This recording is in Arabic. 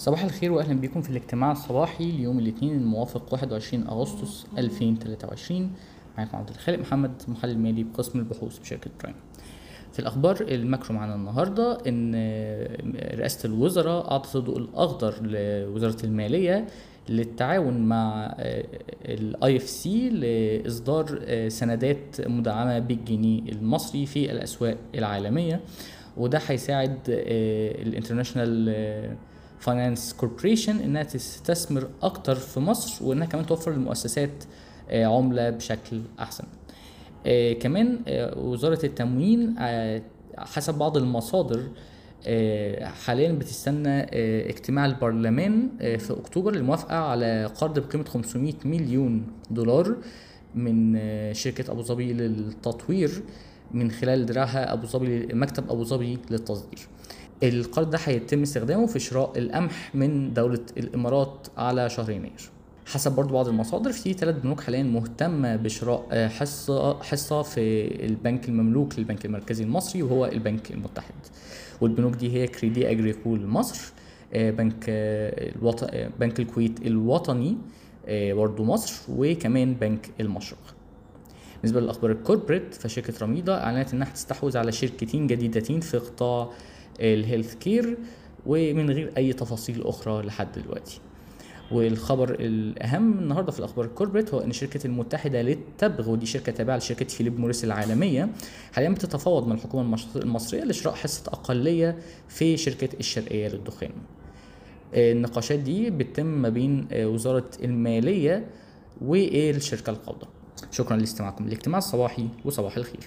صباح الخير واهلا بكم في الاجتماع الصباحي ليوم الاثنين الموافق 21 أغسطس 2023 معاكم عبد الخالق محمد محلل مالي بقسم البحوث بشركة برايم. في الأخبار ال macro معانا النهارده إن رئاسة الوزراء أعطت الضوء الأخضر لوزارة المالية للتعاون مع ال IFC لإصدار سندات مدعمة بالجنيه المصري في الأسواق العالمية وده هيساعد ال International Finance Corporation إنها تستثمر أكتر في مصر وإنها كمان توفر للمؤسسات عملة بشكل أحسن. كمان وزارة التموين حسب بعض المصادر حاليا بتستنى اجتماع البرلمان في أكتوبر للموافقه على قرض بقيمة 500 مليون دولار من شركة أبو ظبي للتطوير من خلال دراعها أبو ظبي مكتب أبو ظبي للتصدير. القرض ده هيتم استخدامه في شراء القمح من دولة الإمارات على شهر يناير. حسب برضو بعض المصادر في ثلاث بنوك حاليا مهتمة بشراء حصة حصة في البنك المملوك للبنك المركزي المصري وهو البنك المتحد. والبنوك دي هي كريدي أجريكول مصر بنك الوط... بنك الكويت الوطني برضو مصر وكمان بنك المشرق. بالنسبة للأخبار ال corporate فشركة رميدا أعلنت إنها هتستحوذ على شركتين جديدتين في قطاع ال healthcare ومن غير أي تفاصيل أخرى لحد دلوقتي. والخبر الأهم النهارده في الأخبار ال corporate هو إن شركه المتحدة للتبغ ودي شركة تابعة لشركة فيليب موريس العالمية حاليا بتتفاوض مع الحكومة المصرية لشراء حصة أقلية في شركة الشرقية للدخان. النقاشات دي بتتم ما بين وزارة المالية والشركة القابضة. شكرا لاستماعكم للاجتماع الصباحي وصباح الخير.